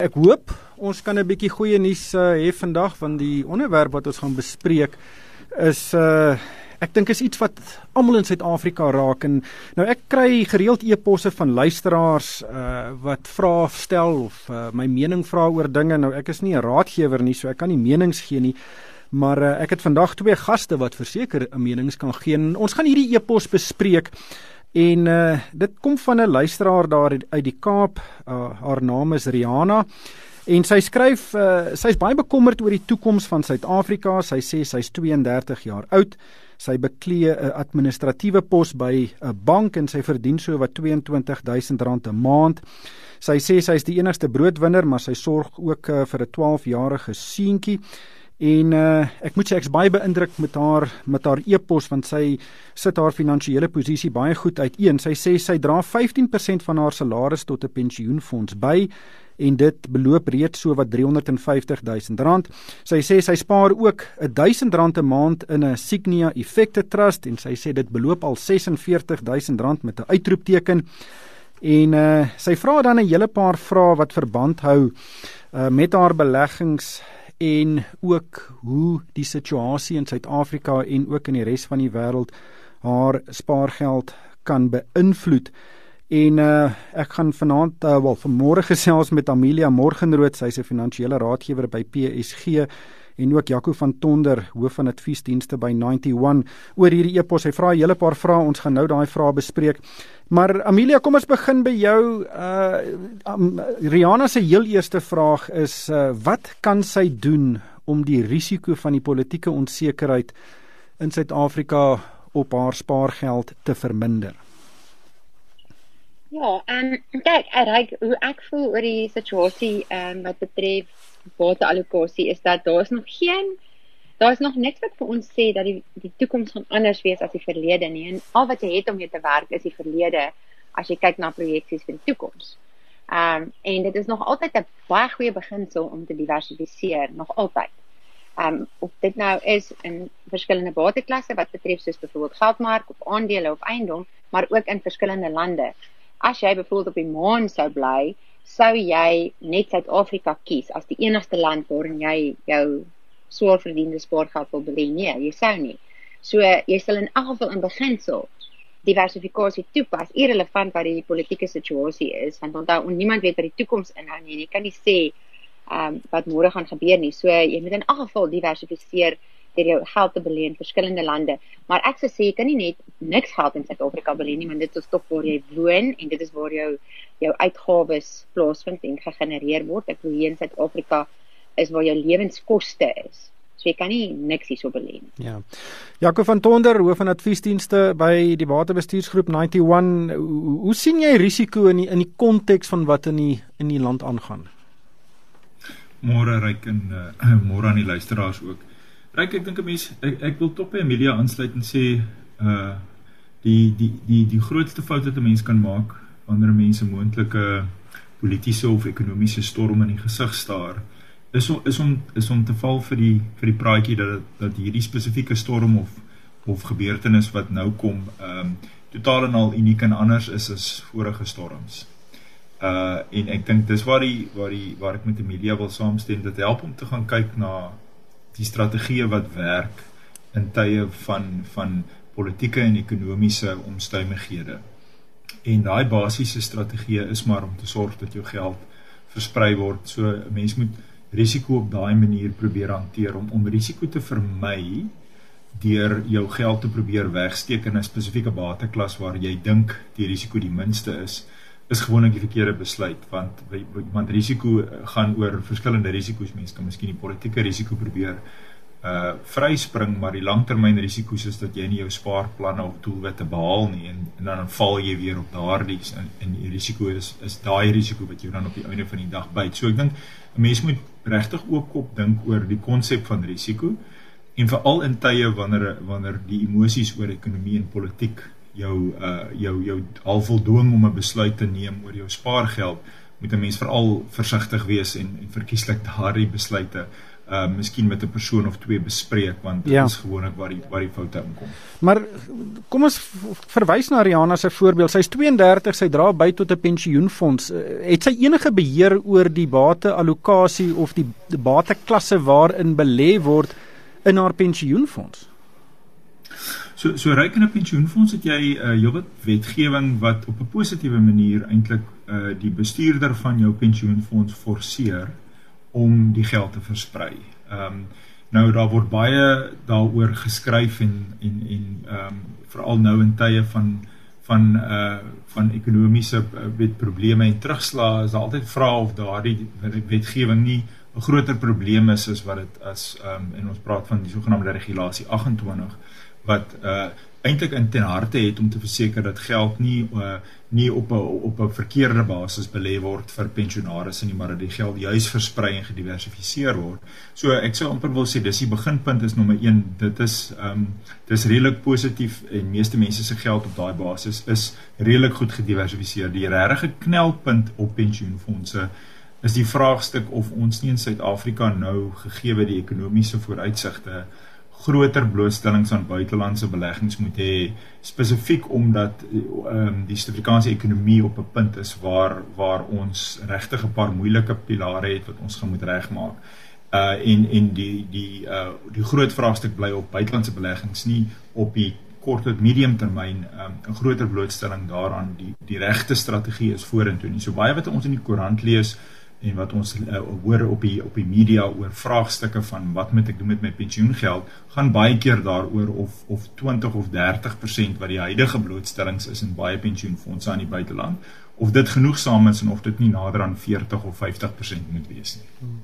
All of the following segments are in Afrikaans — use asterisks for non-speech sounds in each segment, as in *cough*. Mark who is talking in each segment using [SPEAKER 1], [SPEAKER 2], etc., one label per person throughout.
[SPEAKER 1] Ek hoop ons kan 'n bietjie goeie nuus uh, hê vandag van die onderwerp wat ons gaan bespreek is uh ek dink is iets wat almal in Suid-Afrika raak en nou ek kry gereeld e-posse van luisteraars uh wat vra stel of uh, my mening vra oor dinge. Nou ek is nie 'n raadgewer nie, so ek kan nie menings gee nie. Maar uh, ek het vandag twee gaste wat verseker 'n menings kan gee. En ons gaan hierdie e-pos bespreek. En uh dit kom van 'n luisteraar daar uit die Kaap. Uh, haar naam is Rihanna. En sy skryf uh sy's baie bekommerd oor die toekoms van Suid-Afrika. Sy sê sy's 32 jaar oud. Sy beklee 'n administratiewe pos by 'n bank en sy verdien so wat R22000 'n maand. Sy sê sy's die enigste broodwinner, maar sy sorg ook uh, vir 'n 12-jarige seentjie. En uh ek moet sê ek's baie beïndruk met haar met haar e-pos want sy sit haar finansiële posisie baie goed uiteen. Sy sê sy dra 15% van haar salaris tot 'n pensioenfonds by en dit beloop reeds so wat 350 000 rand. Sy sê sy spaar ook 1000 rand 'n maand in 'n Signia Effekte Trust en sy sê dit beloop al 46 000 rand met 'n uitroepteken. En uh sy vra dan 'n hele paar vrae wat verband hou uh met haar beleggings en ook hoe die situasie in Suid-Afrika en ook in die res van die wêreld haar spaargeld kan beïnvloed. En uh ek gaan vanaand uh, wel vanmôre *laughs* gesels met Amelia Morgenrood, sy's 'n finansiële raadgewer by PSG en ook Jaco van Tonder, hoof van adviesdienste by 91 oor hierdie e-pos. Hy vra 'n hele paar vrae, ons gaan nou daai vrae bespreek. Maar Amelia, kom ons begin by jou. Uh um, Rihanna se heel eerste vraag is uh wat kan sy doen om die risiko van die politieke onsekerheid in Suid-Afrika op haar spaargeld te verminder?
[SPEAKER 2] Ja, en um, kyk, ek hoe ek voel oor die situasie um, wat betref waterallokasie is dat daar is nog geen daar is nog niks wat vir ons sê dat die die toekoms gaan anders wees as die verlede nie. En al wat jy het om mee te werk is die verlede as jy kyk na projeksies vir die toekoms. Ehm um, en dit is nog altyd 'n baie goeie beginsel om te diversifiseer, nog altyd. Ehm um, of dit nou is in verskillende bateklasse wat betref soos byvoorbeeld geldmark of aandele of eiendom, maar ook in verskillende lande. As jy byvoorbeeld op die maan sou bly, sou jy net Suid-Afrika kies as die enigste land waarin jy jou swaar verdiende spaargeld wil belê? Nee, jy sou nie. So jy sal in elk geval in beginsel diversifikasie toepas, irrelevant wat die politieke situasie is, want onthou niemand weet wat die toekoms inhou nie. Jy kan nie sê ehm um, wat môre gaan gebeur nie. So jy moet in elk geval diversifiseer deur jou geld te belê in verskillende lande. Maar ek sou sê jy kan nie net niks geld in Suid-Afrika belê nie, want dit is tog waar jy woon en dit is waar jou jou uitgawes plaasvind en gegenereer word. Ek glo hier in Suid-Afrika is waar jou lewenskoste is. So jy kan nie niks hierso belê nie.
[SPEAKER 1] Ja. Jaco van Tonder, hoof van adviesdienste by die Waterbestuursgroep 91. Hoe, hoe sien jy risiko in die, in die konteks van wat in die in die land aangaan?
[SPEAKER 3] Môre ryk en uh, *clears throat* môre aan die luisteraars ook. Ryk ek dink 'n mens ek, ek wil tog by Amelia aansluit en sê uh die die die die grootste fout wat 'n mens kan maak wanneer mense moontlike politieke of ekonomiese storm in die gesig staar is om is om is om te val vir die vir die praatjie dat dat hierdie spesifieke storm of of gebeurtenis wat nou kom ehm um, totaal en al uniek en anders is as vorige storms. Uh en ek dink dis waar die waar die waar ek met die media wil saamstem dit help om te gaan kyk na die strategieë wat werk in tye van van politieke en ekonomiese omstandighede. En daai basiese strategie is maar om te sorg dat jou geld versprei word. So 'n mens moet risiko op daai manier probeer hanteer om om risiko te vermy deur jou geld te probeer wegsteek in 'n spesifieke bateklas waar jy dink die risiko die minste is is gewoonlik die verkeerde besluit want want risiko gaan oor verskillende risiko's mense kan miskien die politieke risiko probeer uh vryspring maar die langtermyn risiko's is dat jy nie jou spaarplanne of doelwitte behaal nie en, en dan val jy weer op daardie en, en die risiko is is daai risiko wat jy dan op die einde van die dag byt. So ek dink 'n mens moet regtig oopkop dink oor die konsep van risiko en veral in tye wanneer wanneer die emosies oor ekonomie en politiek jou uh jou jou al voldwing om 'n besluit te neem oor jou spaargeld, moet 'n mens veral versigtig wees en en verkieslik daardie besluite uh miskien met 'n persoon of twee bespreek want dit ja. is gewoonlik waar die waar die foute inkom.
[SPEAKER 1] Maar kom ons verwys na Rihanna se voorbeeld. Sy's 32, sy dra by tot 'n pensioenfonds. Uh, het sy enige beheer oor die bateallokasie of die, die bateklasse waarin belê word in haar pensioenfonds?
[SPEAKER 3] So so ryk in 'n pensioenfonds het jy 'n uh, heelwat wetgewing wat op 'n positiewe manier eintlik uh die bestuurder van jou pensioenfonds forceer om die geld te versprei. Ehm um, nou daar word baie daaroor geskryf en en en ehm um, veral nou in tye van van uh van ekonomiese uh, wet probleme en terugslae is daar altyd vrae of daardie wetgewing nie 'n groter probleem is as wat dit as ehm um, en ons praat van die sogenaamde regulasie 28 wat uh eintlik in ten harte het om te verseker dat geld nie uh nie op 'n op 'n verkeerde basis belê word vir pensionaars nie, maar dat die geld juis versprei en gediversifiseer word. So ek sou amper wil sê dis die beginpunt is nommer 1. Dit is ehm um, dis redelik positief en meeste mense se geld op daai basis is redelik goed gediversifiseer. Die regte knelpunt op pensioenfonde is die vraagstuk of ons nie in Suid-Afrika nou gegee die ekonomiese vooruitsigte groter blootstellings aan buitelandse beleggings moet hê spesifiek omdat ehm um, die Suid-Afrikaanse ekonomie op 'n punt is waar waar ons regtig 'n paar moeilike pilare het wat ons gaan moet regmaak. Uh en en die die uh die groot vraagstuk bly op buitelandse beleggings nie op die kort tot medium termyn um, 'n groter blootstelling daaraan die die regte strategie is vorentoe nie. So baie wat ons in die koerant lees en wat ons uh, hoor op die op die media oor vraagstukke van wat moet ek doen met my pensioengeld gaan baie keer daaroor of of 20 of 30% wat die huidige blootstellings is in baie pensioenfondse aan die buiteland of dit genoegsaam is en of dit nie nader aan 40 of 50% moet wees nie. Hmm.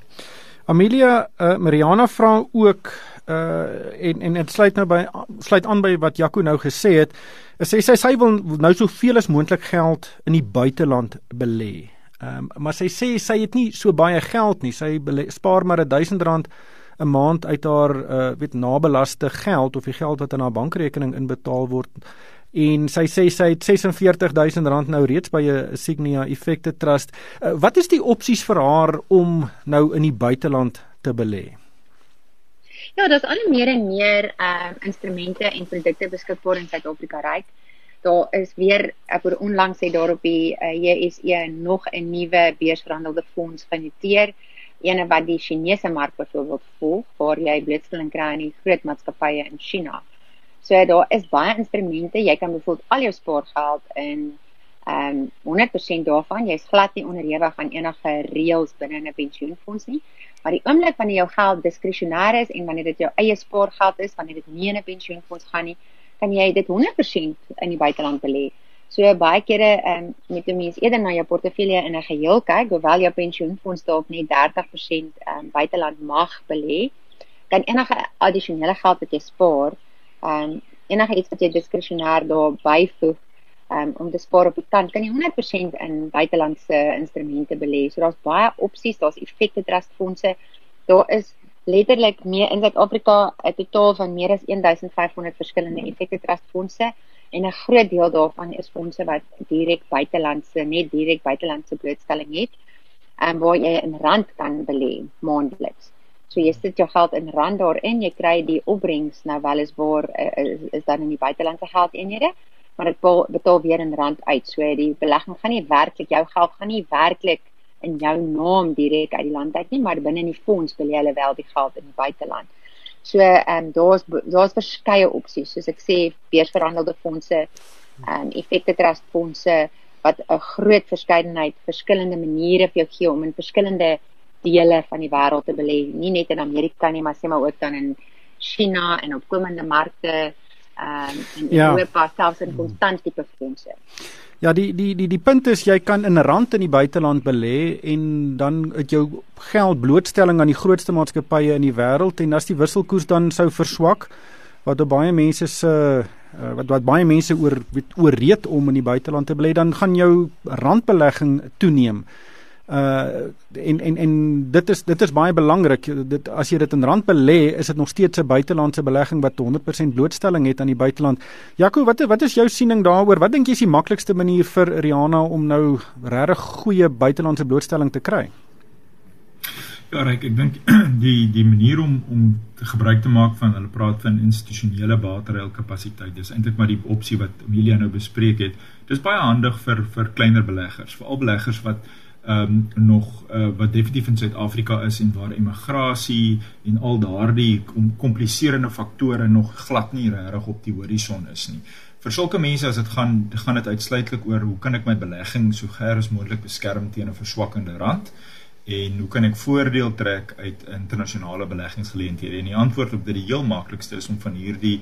[SPEAKER 1] Amelia uh, Mariana vra ook uh en en dit sluit nou by sluit aan by wat Jaco nou gesê het. Sy sê sy, sy wil nou soveel as moontlik geld in die buiteland belê. Ehm um, maar sy sê sy het nie so baie geld nie. Sy spaar maar 1000 rand 'n maand uit haar uh weet nabelaste geld of die geld wat in haar bankrekening inbetaal word. En sy sê sy het 46000 rand nou reeds by 'n Signia Effekte Trust. Uh, wat is die opsies vir haar om nou in die buiteland te belê?
[SPEAKER 2] Ja, daar's al meer en meer ehm uh, instrumente en produkte beskikbaar in Suid-Afrika ryk. Right? Daar is weer ek word onlangs het daar op die uh, eh, JSE nog 'n nuwe beursverhandelde fonds genoteer ene wat die Chinese mark byvoorbeeld volg waar jy blootstelling kry aan die groot maatskappye in China. So daar is baie instrumente, jy kan byvoorbeeld al jou spaargeld in ehm um, 100% daarvan, jy's glad nie onderhewig aan enige reëls binne 'n pensioenfonds nie. Maar die oomblik wanneer jou geld diskresionêr is en wanneer dit jou eie spaargeld is, wanneer dit nie in 'n pensioenfonds gaan nie, kan jy dit 100% in die buiteland belê. So baie kere ehm um, moet 'n mens eerder na jou portefeulje in 'n geheel kyk, hoewel jou pensioenfonds dalk net 30% ehm um, buiteland mag belê, kan enige addisionele geld wat jy spaar, ehm um, enige iets wat jy diskresionêr daar byvoeg um, om te spaar op die kant, kan jy 100% in buitelandse instrumente belê. So daar's baie opsies, daar's effekte trust fondse. Daar is letterlik meer in Suid-Afrika 'n totaal van meer as 1500 verskillende effekte trust fondse en 'n groot deel daarvan is fondse wat direk buitelandse net direk buitelandse blootstelling het en waar jy in rand kan belê maandeliks. So jy sit jou geld in rand daarin, jy kry die opbrengs nou wel is waar eh, is, is dan in die buitelandse geldeenhede, maar dit betaal weer in rand uit. So die belegging gaan nie werklik jou geld gaan nie werklik in jou naam direk uit die land uit nie, maar binne in die fonds wil jy hulle wel die geld in die buiteland. So ehm um, daar's daar's verskeie opsies, soos ek sê, beursverhandelde fondse, ehm um, effekte trust fondse wat 'n groot verskeidenheid verskillende maniere vir jou gee om in verskillende dele van die wêreld te belê, nie net in Amerika nie, maar sê maar ook dan in China en opkomende markte ehm um, in ja. Europa selfs in konstant tipe fondse.
[SPEAKER 1] Ja, die die die die punt is jy kan in rand in die buiteland belê en dan het jou geld blootstelling aan die grootste maatskappye in die wêreld en as die wisselkoers dan sou verswak wat baie mense se uh, wat wat baie mense oor oorreed om in die buiteland te belê dan gaan jou randbelegging toeneem uh en en en dit is dit is baie belangrik dit as jy dit in rand belê is dit nog steeds 'n buitelandse belegging wat 100% blootstelling het aan die buiteland. Jaco, wat wat is jou siening daaroor? Wat dink jy is die maklikste manier vir Rihanna om nou regtig goeie buitelandse blootstelling te kry?
[SPEAKER 3] Ja, Ryk, ek dink *clears throat* die die manier om om te gebruik te maak van hulle praat van institusionele waterruil kapasiteit. Dis eintlik maar die opsie wat Amelia nou bespreek het. Dis baie handig vir vir kleiner beleggers, veral beleggers wat ehm um, nog uh, wat definitief in Suid-Afrika is en waar immigrasie en al daardie kompliserende faktore nog glad nie regtig op die horison is nie. Vir sulke mense as dit gaan gaan dit uitsluitlik oor hoe kan ek my belegging so ver as moontlik beskerm teen 'n verswakkende rand? en hoe kan ek voordeel trek uit internasionale beleggingsgeleenthede? En die antwoord op dit die heel maklikste is om van hierdie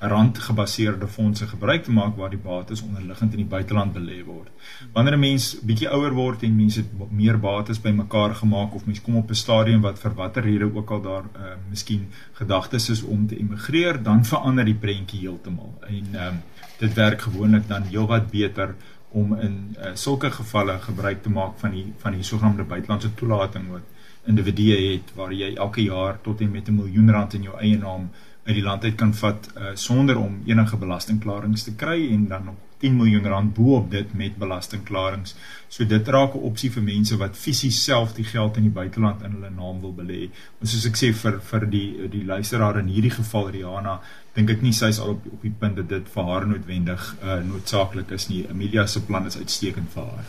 [SPEAKER 3] randgebaseerde fondse gebruik te maak waar die bates onderliggend in die buiteland belê word. Wanneer 'n mens bietjie ouer word en mense meer bates bymekaar gemaak of mens kom op 'n stadium wat vir watter rede ook al daar uh, miskien gedagtes is om te emigreer, dan verander die prentjie heeltemal. En ehm um, dit werk gewoonlik dan heelwat beter om in uh, sulke gevalle gebruik te maak van die van die sogenaamde buitelandse toelating wat individue het waar jy elke jaar tot en met 'n miljoen rand in jou eie naam uit die land uit kan vat uh, sonder om enige belastingklarings te kry en dan nog 10 miljoen rand bo op dit met belastingklarings. So dit raak 'n opsie vir mense wat fisies self die geld in die buiteland in hulle naam wil belê. Maar soos ek sê vir vir die die luisteraar in hierdie geval Rihanna, dink ek nie sy is al op op die punt dat dit vir haar noodwendig uh, noodsaaklik is nie. Amelia se plan is uitstekend vir haar.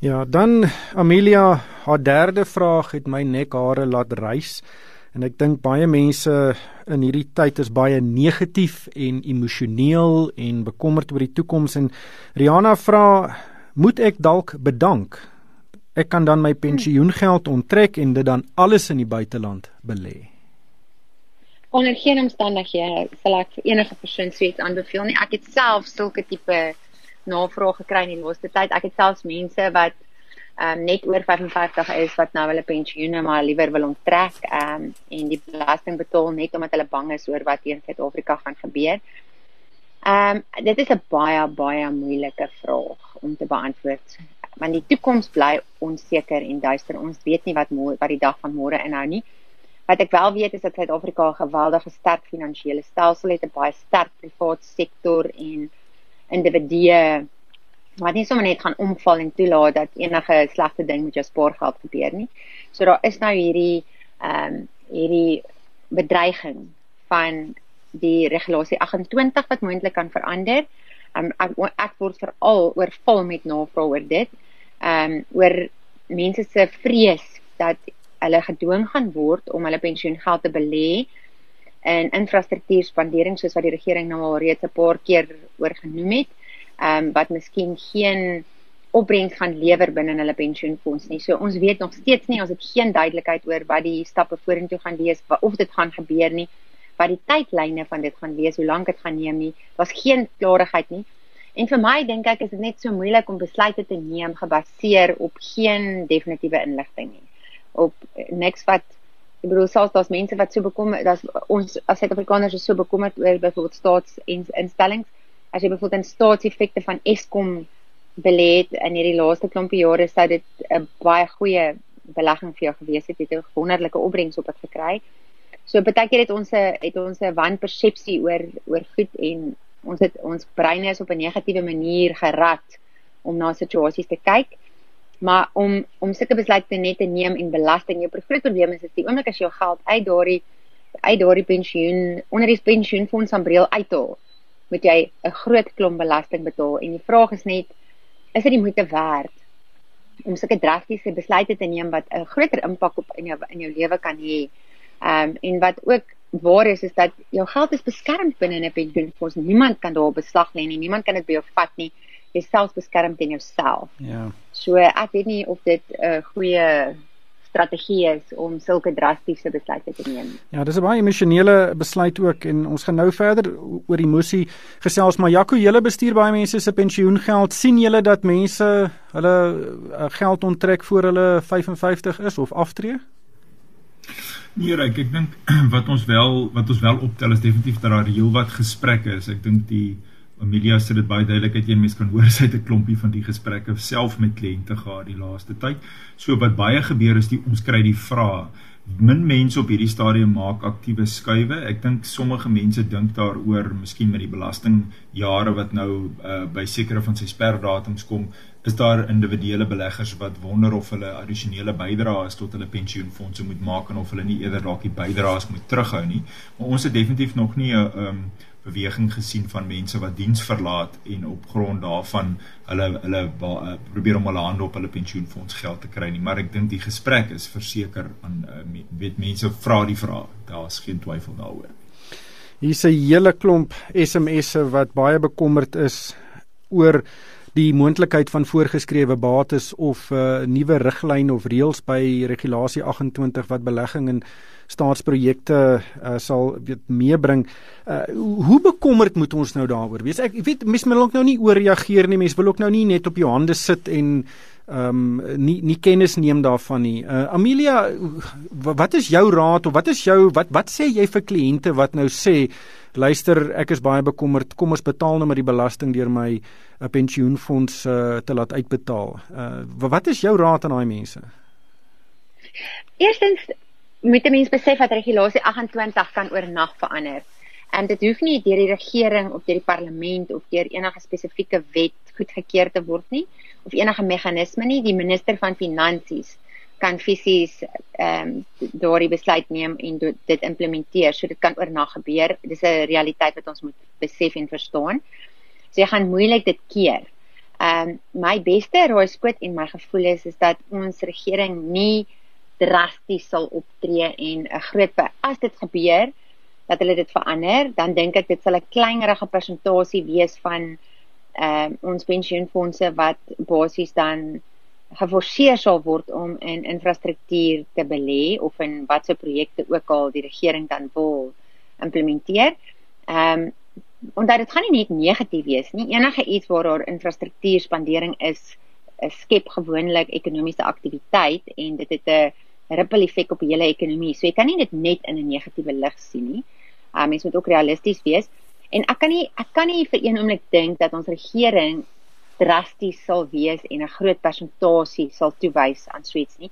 [SPEAKER 1] Ja, dan Amelia, haar derde vraag het my nekhare laat rys. En ek dink baie mense in hierdie tyd is baie negatief en emosioneel en bekommerd oor die toekoms en Rihanna vra, moet ek dalk bedank? Ek kan dan my pensioengeld onttrek en dit dan alles in die buiteland belê.
[SPEAKER 2] Onder geen omstandighede sal ek vir enige persoon sweet aanbeveel nie. Ek het self sulke tipe navrae gekry in die laaste tyd. Ek het selfs mense wat um, net oor 55 is wat nou hulle pensioene maar liewer wil onttrek um, en die belasting betaal net omdat hulle bang is oor wat in Suid-Afrika gaan gebeur. Ehm um, dit is 'n baie baie moeilike vraag om te beantwoord want die toekoms bly onseker en duister. Ons weet nie wat wat die dag van môre inhou nie. Wat ek wel weet is dat Suid-Afrika 'n geweldige sterk finansiële stelsel het, 'n baie sterk privaat sektor en individue wat nie sommer net gaan omval en toelaat dat enige slegte ding met jou spaargeld gebeur nie. So daar is nou hierdie ehm um, hierdie bedreiging van die regulasie 28 wat moontlik kan verander. Um, ek ek word veral oorval met navrae oor dit. Ehm um, oor mense se vrees dat hulle gedwing gaan word om hulle pensioengeld te belê in infrastruktuurspandering soos wat die regering nou al reeds 'n paar keer oor genoem het ehm um, wat miskien geen opbrengs gaan lewer binne hulle pensioenfonds nie. So ons weet nog steeds nie, ons het geen duidelikheid oor wat die stappe vorentoe gaan wees of dit gaan gebeur nie, wat die tydlyne van dit gaan wees, hoe lank dit gaan neem nie. Daar's geen klarigheid nie. En vir my dink ek is dit net so moeilik om besluite te neem gebaseer op geen definitiewe inligting nie. Op niks wat ek bedoel selfs daar's mense wat so bekommerd, daar's ons as Suid-Afrikaners is so bekommerd oor byvoorbeeld staatsinstellings as jy byvoorbeeld in staatseffekte van Eskom belê het in hierdie laaste klompie jare sou dit 'n baie goeie belegging vir jou gewees het, het 'n wonderlike opbrengs op dit gekry. So baie keer het ons 'n het ons 'n wanpersepsie oor oor goed en ons het ons breine is op 'n negatiewe manier gerad om na situasies te kyk. Maar om om sulke besluite net te neem en belasting jou groot probleem is is die oomblik as jy jou geld uit daardie uit daardie pensioen onder die pensioenfonds aanbreel uithaal moet jy 'n groot klomp belasting betaal en die vraag is net is dit die moeite werd om sulke drastiese besluite te neem wat 'n groter impak op in jou in jou lewe kan hê. Ehm um, en wat ook waar is is dat jou geld is beskerm binne 'n pensioenfonds. Niemand kan daar beslag lê nie. Niemand kan dit by jou vat nie. Jy self beskerm teen jouself. Ja. So ek weet nie of dit 'n uh, goeie strategie is om sulke drastiese besluite te neem.
[SPEAKER 1] Ja, dis 'n baie emosionele besluit ook en ons gaan nou verder oor emosie gesels maar Jaco, julle bestuur baie mense se pensioengeld. sien julle dat mense hulle uh, geld onttrek voor hulle 55 is of aftree?
[SPEAKER 3] Nee, ek ek dink *clears throat* wat ons wel wat ons wel optel is definitief dat daar heelwat gesprekke is. Ek dink die Amelia sê dit baie duidelik dat jy mens kan hoor *laughs* sy het 'n klompie van die gesprekke self met kliënte gehad die laaste tyd. So wat baie gebeur is die ons kry die vrae. Min mense op hierdie stadium maak aktiewe skuwe. Ek dink sommige mense dink daaroor, miskien met die belasting jare wat nou uh, by sekere van sy sperdatums kom, is daar individuele beleggers wat wonder of hulle addisionele bydraes tot hulle pensioenfondse moet maak en of hulle nie eerder dalk die bydraes moet terughou nie. Maar ons het definitief nog nie 'n um, beweging gesien van mense wat diens verlaat en op grond daarvan hulle hulle uh, probeer om hulle hande op hulle pensioenfonds geld te kry nie. Maar ek dink die gesprek is verseker aan uh, weet mense vra die vraag. Daar's geen twyfel daaroor.
[SPEAKER 1] Hier's 'n hele klomp SMS'e wat baie bekommerd is oor die moontlikheid van voorgeskrewe bates of 'n uh, nuwe riglyn of reëls by regulasie 28 wat belegging in staatsprojekte uh, sal weet meebring. Uh, hoe bekommerd moet ons nou daaroor wees? Ek weet mense wil ook nou nie ooreageer nie. Mense wil ook nou nie net op jou hande sit en ehm um, nie nie kennis neem daarvan nie. Uh, Amelia, wat is jou raad of wat is jou wat wat sê jy vir kliënte wat nou sê luister, ek is baie bekommerd. Kom ons betaal nou maar die belasting deur my 'n uh, pensioenfonds uh, te laat uitbetaal. Uh, wat is jou raad aan daai mense?
[SPEAKER 2] Eerstens moet 'n mens besef dat regulasie 28 kan oornag verander. En dit hoef nie deur die regering of deur die parlement of deur enige spesifieke wet goedgekeur te word nie of enige meganisme nie. Die minister van finansies kan fisies ehm um, daardie besluit neem en dit implementeer. So dit kan oornag gebeur. Dis 'n realiteit wat ons moet besef en verstaan. So jy gaan moeilik dit keer. Ehm um, my beste raaiskoot en my gevoel is is dat ons regering nie drasties sal optree en 'n groot as dit gebeur dat hulle dit verander, dan dink ek dit sal 'n kleinerige persentasie wees van ehm uh, ons pensioenfonde wat basies dan geforseer sal word om in infrastruktuur te belê of in watse projekte ook al die regering dan wil implementeer. Ehm um, omdat dit gaan nie net negatief wees nie. Enige iets waar daar infrastruktuurspandering is, skep gewoonlik ekonomiese aktiwiteit en dit het 'n ripple effek op die hele ekonomie. So jy kan nie dit net in 'n negatiewe lig sien nie. Ehm um, mens moet ook realisties wees. En ek kan nie ek kan nie vir een oomblik dink dat ons regering drasties sal wees en 'n groot persentasie sal toewys aan Swets nie.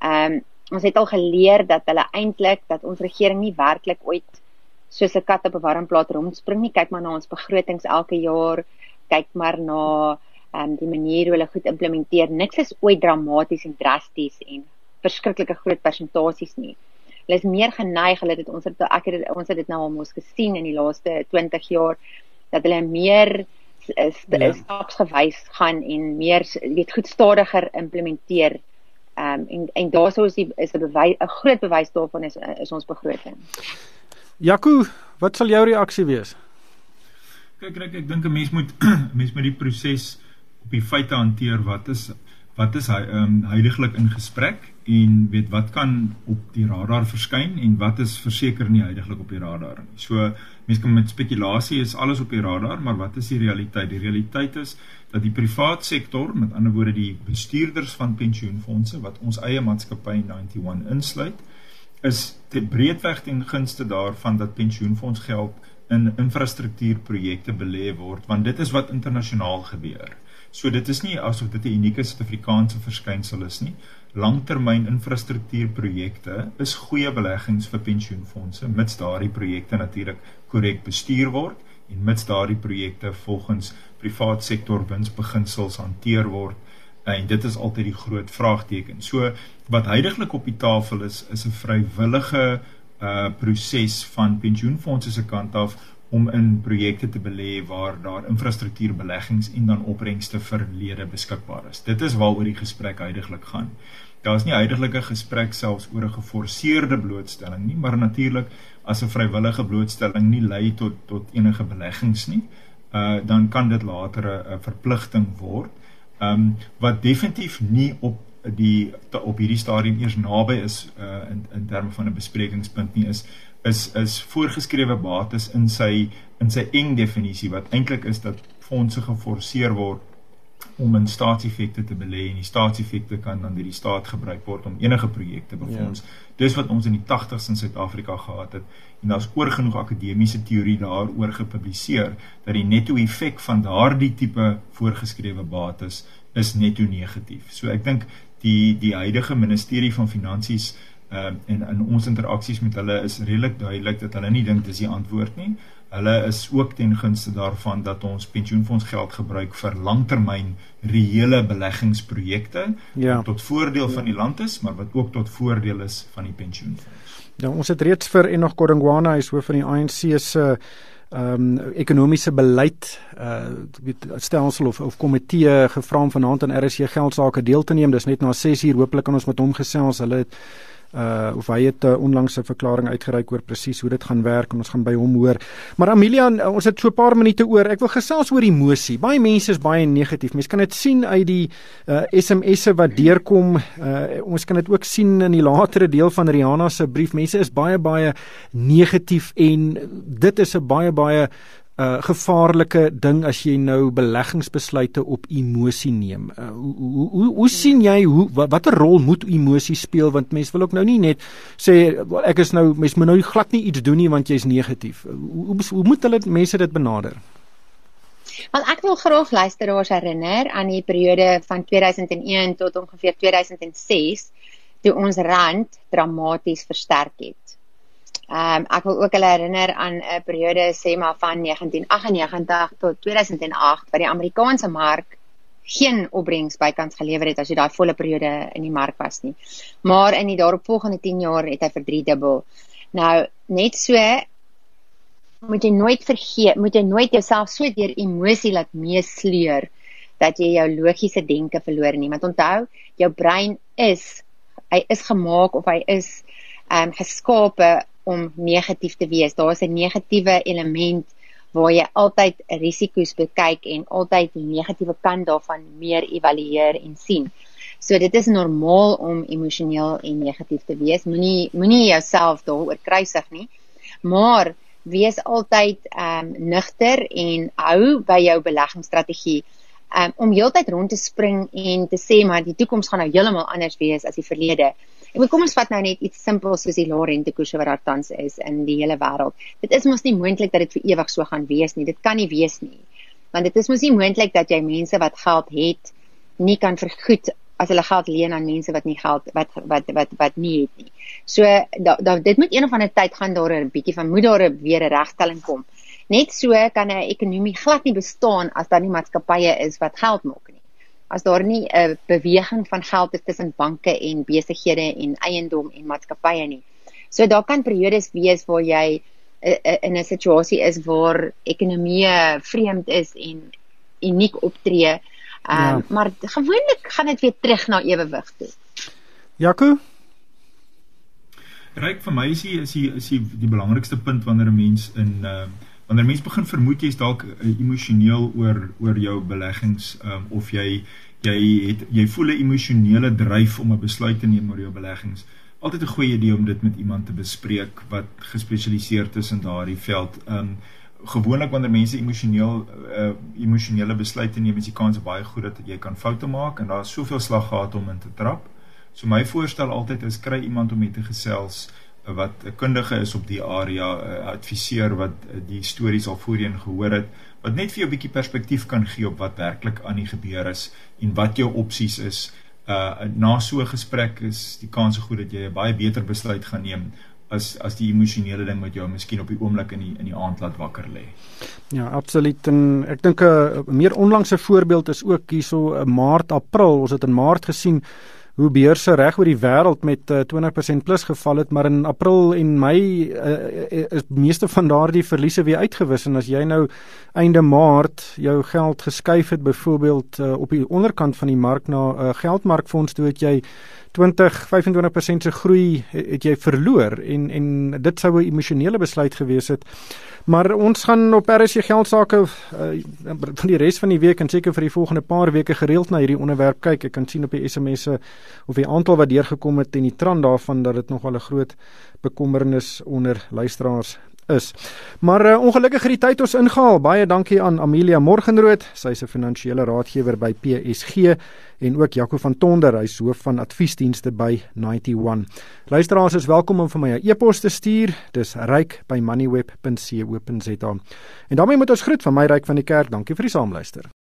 [SPEAKER 2] Ehm um, ons het al geleer dat hulle eintlik dat ons regering nie werklik ooit soos 'n kat op 'n warm plaas rondspring nie. Kyk maar na ons begrotings elke jaar. Kyk maar na ehm um, die manier hoe hulle goed implementeer. Niks is ooit dramaties en drasties en verskriklike groot persentasies nie. Hulle is meer geneig, hulle het ons het ek het ons het dit nou al mos gesien in die laaste 20 jaar dat hulle meer is ja. stapsgewys gaan en meer weet goed stadiger implementeer. Ehm um, en en daarso is die is 'n bewys 'n groot bewys daarvan is is ons begroting.
[SPEAKER 1] Jaco, wat sal jou reaksie wees?
[SPEAKER 3] Kyk ek ek dink 'n mens moet *clears throat* mens met die proses op die feite hanteer wat is wat is hy ehm um, heiliglik in gesprek en weet wat kan op die radar verskyn en wat is verseker nie heiliglik op die radar nie. So mense kan met spekulasie is alles op die radar, maar wat is die realiteit? Die realiteit is dat die privaat sektor, met ander woorde die bestuurders van pensioenfonde wat ons eie maatskappy 91 insluit, is te breedweg ten gunste daarvan dat pensioenfondsgeld in infrastruktuurprojekte belê word, want dit is wat internasionaal gebeur. So dit is nie asof dit 'n unieke Suid-Afrikaanse verskynsel is nie. Langtermyn infrastruktuurprojekte is goeie beleggings vir pensioenfonde mits daardie projekte natuurlik korrek bestuur word en mits daardie projekte volgens privaat sektor winsbeginsels hanteer word. En dit is altyd die groot vraagteken. So wat heidaglik op die tafel is is 'n vrywillige uh proses van pensioenfonde se kant af om in projekte te belê waar daar infrastruktuurbeleggings en dan opbrengste vir lede beskikbaar is. Dit is waaroor die gesprek heidaglik gaan. Daar is nie heidaglik 'n gesprek selfs oor 'n geforseerde blootstelling nie, maar natuurlik as 'n vrywillige blootstelling nie lei tot tot enige beleggings nie, uh dan kan dit later 'n verpligting word. Um wat definitief nie op die op hierdie stadium eers naby is uh in in terme van 'n besprekingspunt nie is is is voorgeskrewe bates in sy in sy eng definisie wat eintlik is dat fondse geforseer word om in staatseffekte te belê en die staatseffekte kan dan deur die staat gebruik word om enige projekte befonds. Ja. Dis wat ons in die 80s in Suid-Afrika gehad het en daar's oor genoeg akademiese teorie daaroor gepubliseer dat die netto effek van daardie tipe voorgeskrewe bates is netto negatief. So ek dink die die huidige ministerie van finansies uh, en in ons interaksies met hulle is redelik duidelik dat hulle nie dink dis die antwoord nie. Hulle is ook ten gunste daarvan dat ons pensioenfonds geld gebruik vir langtermyn reële beleggingsprojekte ja. tot voordeel van die land is, maar wat ook tot voordeel is van die pensioenfonds.
[SPEAKER 1] Ja, ons het reeds vir Enoch Godongwana, hy is hoof van die ANC se ehm um, ekonomiese beleid uh stelsel of of komitee gevra om vanaand aan RSC geldsaake deel te neem. Dis net na 6 uur. Hooplik kan ons met hom gesels. Hulle het uh of hy het 'n uh, onlangse verklaring uitgereik oor presies hoe dit gaan werk en ons gaan by hom hoor. Maar Amelia, uh, ons het so 'n paar minute oor. Ek wil gesels oor emosie. Baie mense is baie negatief. Mense kan dit sien uit die uh SMS'e wat deurkom. Uh ons kan dit ook sien in die latere deel van Rihanna se brief. Mense is baie baie negatief en dit is 'n baie baie 'n uh, gevaarlike ding as jy nou beleggingsbesluite op emosie neem. Uh, hoe hoe hoe sien jy hoe watter rol moet emosie speel want mense wil ook nou nie net sê well, ek is nou mens moet nou glad nie iets doen nie want jy's negatief. Hoe, hoe hoe moet hulle mense dit benader?
[SPEAKER 2] Want ek wil graag luisteraars herinner aan die periode van 2001 tot ongeveer 2006 toe ons rand dramaties versterk het. Ehm um, ek wil ook hulle herinner aan 'n periode sê maar van 1998 tot 2008 wat die Amerikaanse mark geen opbrengs bykans gelewer het as jy daai volle periode in die mark was nie. Maar in die daaropvolgende 10 jaar het hy verdriedubbel. Nou net so moet jy nooit vergeet, moet jy nooit jouself so deur emosie laat meesleur dat jy jou logiese denke verloor nie. Want onthou, jou brein is hy is gemaak of hy is ehm um, geskape om negatief te wees. Daar is 'n negatiewe element waar jy altyd risiko's bekyk en altyd die negatiewe kant daarvan meer evalueer en sien. So dit is normaal om emosioneel en negatief te wees. Moenie moenie jouself daaroor kruisig nie. Maar wees altyd ehm um, nugter en hou by jou beleggingsstrategie. Um, om heeltyd rond te spring en te sê maar die toekoms gaan nou heeltemal anders wees as die verlede. Ek wil kom ons vat nou net iets simpels soos die lae rentekoerse wat daar tans is in die hele wêreld. Dit is mos nie moontlik dat dit vir ewig so gaan wees nie. Dit kan nie wees nie. Want dit is mos nie moontlik dat jy mense wat geld het nie kan vergoed as hulle geld leen aan mense wat nie geld wat wat wat wat nie het nie. So da, da dit moet een of ander tyd gaan daar 'n bietjie van moet daar weer 'n regstelling kom. Net so kan 'n ekonomie glad nie bestaan as daar nie maatskappye is wat geld maak as daar nie 'n beweging van geld is tussen banke en besighede en eiendom en maatskappye nie. So daar kan periodes wees waar jy in 'n situasie is waar ekonomie vreemd is en uniek optree. Um, ja. maar gewoonlik gaan dit weer terug na ewewig toe.
[SPEAKER 1] Jaco
[SPEAKER 3] Ryk vir my is die is die is die, die belangrikste punt wanneer 'n mens in uh wanneer mense begin vermoed jy's dalk uh, emosioneel oor oor jou beleggings um, of jy jy het jy voel 'n emosionele dryf om 'n besluit te neem oor jou beleggings altyd 'n goeie idee om dit met iemand te bespreek wat gespesialiseerd is in daardie veld. Um gewoonlik wanneer mense emosioneel uh, emosionele besluite neem is die kans baie goed dat jy kan foute maak en daar's soveel slaggate om in te trap. So my voorstel altyd is kry iemand om mee te gesels wat 'n kundige is op die area, 'n adviseur wat die stories al voorheen gehoor het, wat net vir jou 'n bietjie perspektief kan gee op wat werklik aan die gebeur is en wat jou opsies is. Uh na so 'n gesprek is die kans goed dat jy 'n baie beter besluit gaan neem as as die emosionele ding wat jou miskien op die oomblik in die in die aand laat wakker lê.
[SPEAKER 1] Ja, absoluut. En ek dink 'n meer onlangse voorbeeld is ook hierso 'n Maart, April. Ons het in Maart gesien hoe beurse reg oor die wêreld met uh, 20% plus geval het, maar in April en Mei uh, is meeste van daardie verliese weer uitgewis en as jy nou einde Maart jou geld geskuif het byvoorbeeld uh, op die onderkant van die mark na 'n uh, geldmarkfonds toe het jy 20 25% se groei het jy verloor en en dit sou 'n emosionele besluit gewees het. Maar ons gaan op RSC geldsaake uh, van die res van die week en seker vir die volgende paar weke gereeld na hierdie onderwerp kyk. Ek kan sien op die SMS'e of die aantal wat deurgekom het en die trend daarvan dat dit nogal 'n groot bekommernis onder luisteraars is. Maar uh, ongelukkig het die tyd ons ingehaal. Baie dankie aan Amelia Morgenrood, sy is 'n finansiële raadgewer by PSG en ook Jaco van Tonder, hy's hoof van adviesdienste by 91. Luisteraars is welkom om vir my 'n e-pos te stuur. Dis ryk@moneyweb.co.za. En daarmee moet ons groet van my ryk van die kerk. Dankie vir die saamluister.